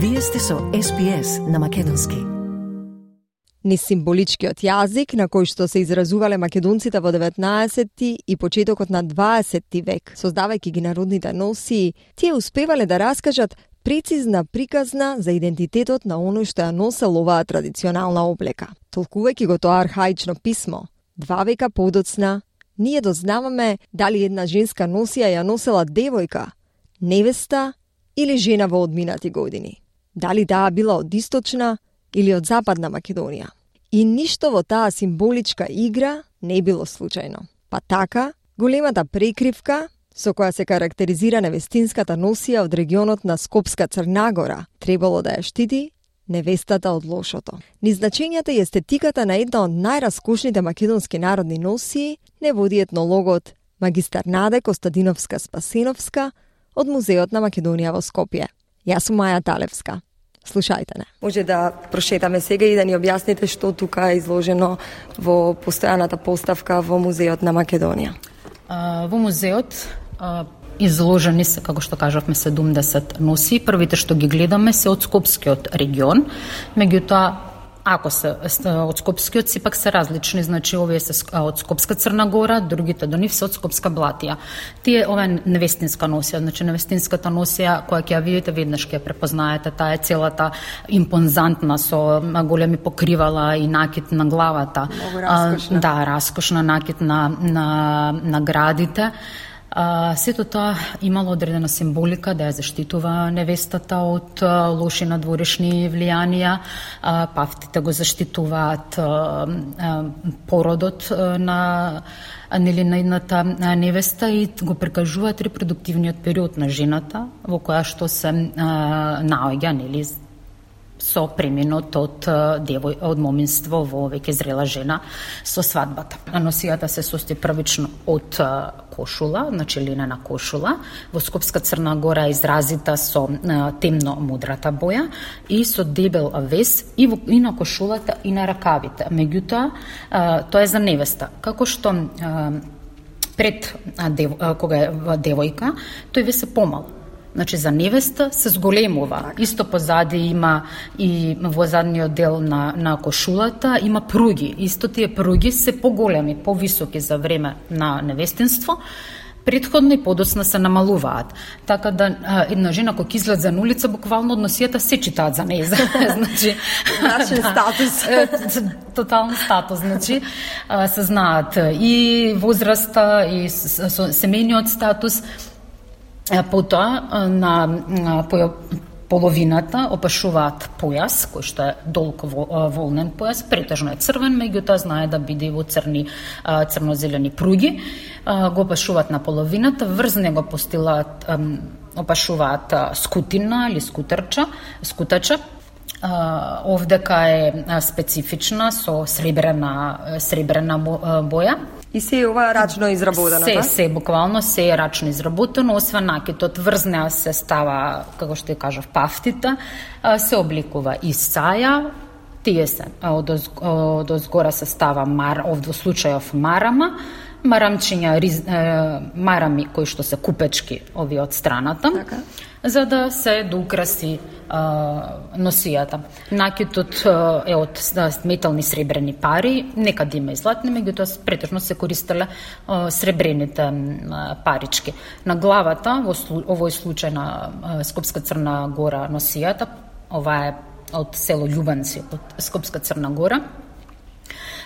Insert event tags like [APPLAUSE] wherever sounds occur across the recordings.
Вие сте со SPS на Македонски. Ни символичкиот јазик на кој што се изразувале македонците во 19 и почетокот на 20 век, создавајќи ги народните носии, тие успевале да раскажат прецизна приказна за идентитетот на оној што ја носел оваа традиционална облека. Толкувајќи го тоа архаично писмо, два века подоцна, ние дознаваме дали една женска носија ја носела девојка, невеста или жена во одминати години. Дали таа била од источна или од западна Македонија. И ништо во таа символичка игра не било случајно. Па така, големата прекривка со која се карактеризира невестинската носија од регионот на Скопска Црнагора, требало да ја штити невестата од лошото. Низначењата и естетиката на една од најраскошните македонски народни носии не води етнологот магистар Наде Костадиновска Спасиновска од Музеот на Македонија во Скопје. Јас сум Маја Талевска. Слушајте не. Може да прошетаме сега и да ни објасните што тука е изложено во постојаната поставка во Музеот на Македонија. А, во музеот а, изложени се, како што кажавме, 70 носи. Првите што ги гледаме се од Скопскиот регион, меѓутоа ако се од Скопскиот сепак се различни, значи овие се од Скопска Црна Гора, другите до нив се од Скопска Блатија. Тие ова е невестинска носија, значи невестинската носија која ќе ја видите веднаш ќе ја препознаете, таа е целата импонзантна со големи покривала и накид на главата. Много раскошна. А, да, раскошна накид на на на градите. А, сето тоа имало одредена символика да ја заштитува невестата од а, лоши надворешни влијанија, а, павтите го заштитуваат а, а, породот а, на нели на едната невеста и го прикажуваат репродуктивниот период на жената во која што се а, наоѓа нели со преминот од девој од моминство во веќе зрела жена со свадбата. Носијата се состои првично од кошула, значи линена кошула, во Скопска Црна Гора е изразита со темно мудрата боја и со дебел вес и, во, и на кошулата и на ракавите. Меѓутоа, тоа е за невеста. Како што пред дев, кога е девојка, тој ве се помал Значи за невеста се зголемува. Так. Исто позади има и во задниот дел на на кошулата има пруги. Исто тие пруги се поголеми, повисоки за време на невестинство предходно и подоцна се намалуваат. Така да а, една жена која излезе на улица буквално од носијата се читаат за неја. [LAUGHS] значи Нашен да, статус. тотално статус, значи се знаат и возраста и семејниот статус Потоа на половината опашуваат појас, кој што е долг волнен појас, претежно е црвен, меѓутоа знае да биде во црни црнозелени пруги. Го опашуваат на половината, врз него постилаат опашуваат скутина или скутерча, скутача, овдека е специфична со сребрена сребрена боја. И се ова рачно изработено, Се, та? се, буквално се е рачно изработено, освен накитот врзнеа се става, како што ја кажав, пафтита, се обликува и саја, тие се, од, од озгора се става мар, овде случајов марама, марамчиња, риз, е, марами кои што се купечки ови од страната, така. за да се доукраси носијата. Накитот е од метални сребрени пари, некад има и златни, меѓутоа претежно се користеле сребрените парички. На главата, во овој случај на Скопска Црна Гора носијата, ова е од село Љубанци, од Скопска Црна Гора,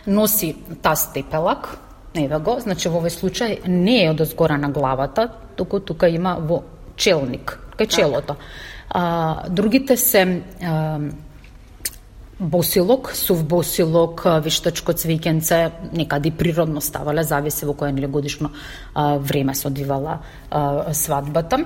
носи та степелак, Еве го, значи во овој случај не е од озгора на главата, туку тука има во челник, кај челото. А, другите се а, босилок, сув босилок, виштачко цвеќенце, некаде природно ставале, зависи во нели годишно а, време се одвивала а, свадбата.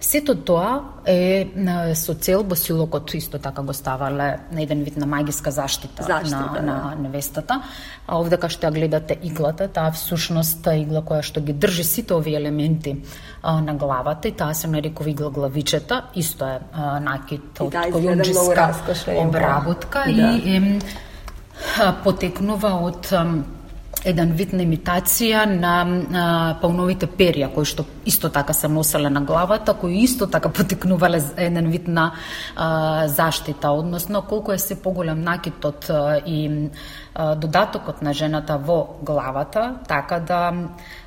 Сето тоа е со цел босилокот исто така го ставале на еден вид на магиска заштита, заштита на, да. на невестата. А овде кај што ја гледате иглата, таа всушност игла која што ги држи сите овие елементи а, на главата и таа се нарекува игла главичета, исто е а, накид од колунџиска обработка да. и е, потекнува од еден вид на имитација на а, пауновите перија кои што исто така се носеле на главата, кои исто така [LAUGHS] потекнувале еден вид на а, заштита, односно колку е се поголем накитот а, и а, додатокот на жената во главата, така да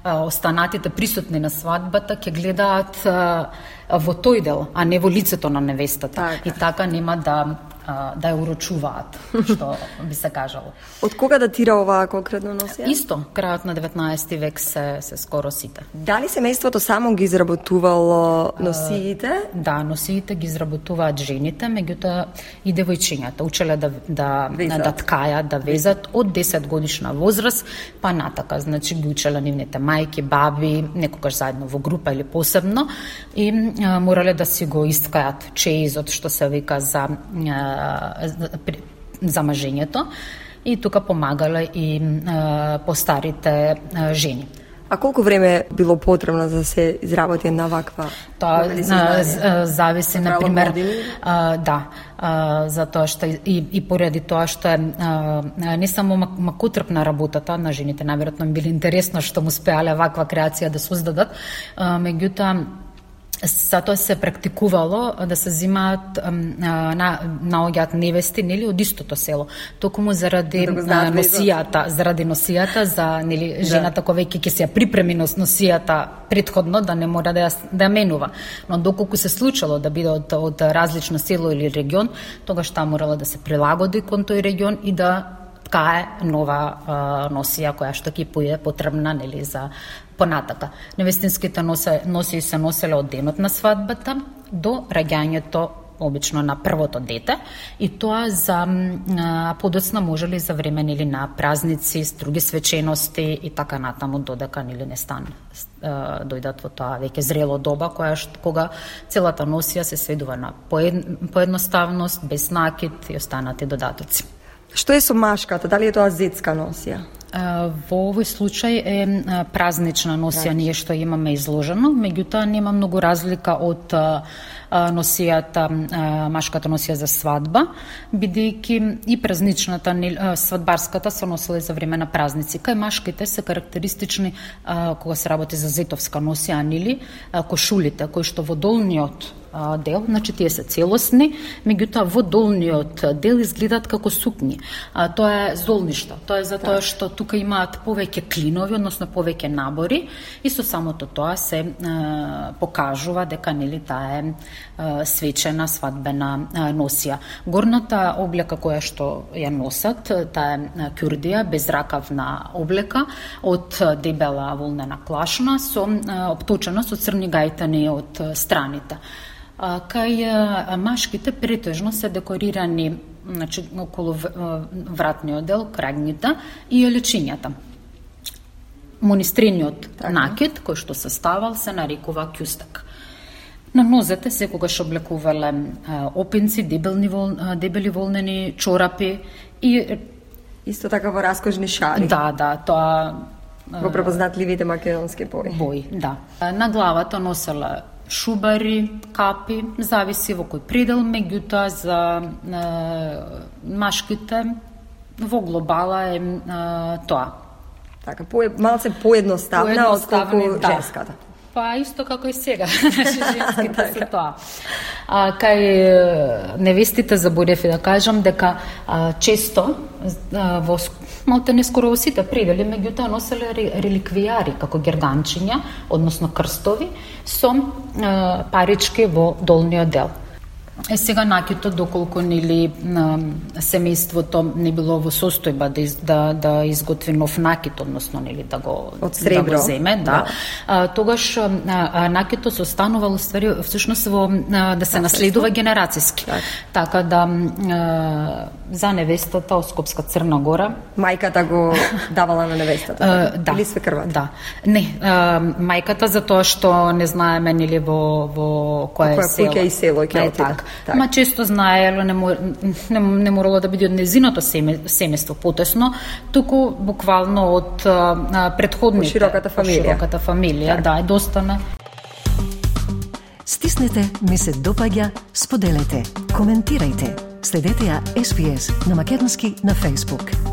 а, останатите присутни на свадбата ќе гледаат а, во тој дел, а не во лицето на невестата. Така. И така нема да да ја урочуваат, што би се кажало. Од кога датира оваа конкретно носија? Исто, крајот на 19 век се, се скоро сите. Дали семејството само ги изработувало носиите? Да, носиите ги изработуваат жените, меѓутоа и девојчињата учеле да да Везат. да ткајат, да везат од 10 годишна возраст па натака, значи ги учеле нивните мајки, баби, некогаш заедно во група или посебно и а, морале да си го исткајат чеизот што се вика за а, за мажењето и тука помагале и постарите жени. А колку време било потребно за да се изработи една ваква Тоа зависи на пример а, да а, затоа што и, и поради тоа што е а, не само мак- макутрпна работата на жените наверојатно им било интересно што му успеале ваква креација да создадат меѓутоа Затоа се практикувало да се а, на наоѓаат невести нели од истото село. Токму заради Да знаат носијата заради носијата за нели жената која веќе ќе се припреми нос- носијата предходно да не мора да ја, да ја менува. Но доколку се случило да биде од, од различно село или регион тогаш таа морала да се прилагоди кон тој регион и да ткае нова а, носија која што ќе појде потребна нели за понатака. Невестинските носе, носи се носеле од денот на свадбата до раѓањето обично на првото дете и тоа за а, подоцна можели за време нели на празници, с други свечености и така натаму додека нели не стан а, дојдат во тоа веќе зрело доба која што, кога целата носија се сведува на поед, поедноставност, без накид и останати додатоци. Što je somaškata? Da li je to azijska nosija? Во овој случај е празнична носија ние што имаме изложено, меѓутоа нема многу разлика од носијата, машката носија за свадба, бидејќи и празничната, свадбарската се носела и за време на празници. Кај машките се карактеристични кога се работи за зетовска носија, нели, кошулите кои што во долниот дел, значи тие се целосни, меѓутоа во долниот дел изгледаат како сукњи. А, тоа е золништа. Тоа е затоа што тука имаат повеќе клинови, односно повеќе набори и со самото тоа се покажува дека нели таа е свечена свадбена носија. Горната облека која што ја носат, таа е кюрдија, безракавна облека од дебела волнена клашна со а, обточена со црни гајтани од страните. Кај машките претежно се декорирани значи околу вратниот дел, крагњите и олечињата. Монистрениот Така. накид кој што се ставал се нарекува кјустак. На нозете секогаш облекувале опенци, дебелни вол, дебели волнени чорапи и Исто така во раскожни шари. да, да, тоа Во препознатливите македонски бои. бои, да. На главата носела шубари, капи, зависи во кој предел, меѓутоа за е, машките во глобала е е, тоа. Така, по, малце поедноставна Поедноставни, отколку да. женската. Па исто како и сега, [LAUGHS] значи [LAUGHS] женските се тоа. А, кај невестите заборев да кажам дека а, често а, во малте не скоро во сите предели, меѓутоа носеле ре- реликвијари како герданчиња, односно крстови со а, парички во долниот дел. Е сега накитот доколку нели на семејството не било во состојба да из, да да изготви нов накит, односно нели да го Од сребро. да го земе, да. Да. А, тогаш а, а, накитот се останувал ствари всушност во а, да се наследува генерацијски. Така. Така да а, за невестата од Скопска Црна Гора Мајката го [LAUGHS] давала на невестата. А, да. Или свекрвата. Да. Не, а, мајката за тоа што не знаеме нели во во кое Во која село. и село ќе Е, отиде. Така. Така. Ма често знаело не, мор, не, не морало да биде од незиното семе, семејство потесно, туку буквално од а, предходните. Широката фамилија. Широката фамилија, да, е достана. Стиснете, ми се допаѓа, споделете, коментирајте. Следете ја SPS на Македонски на Facebook.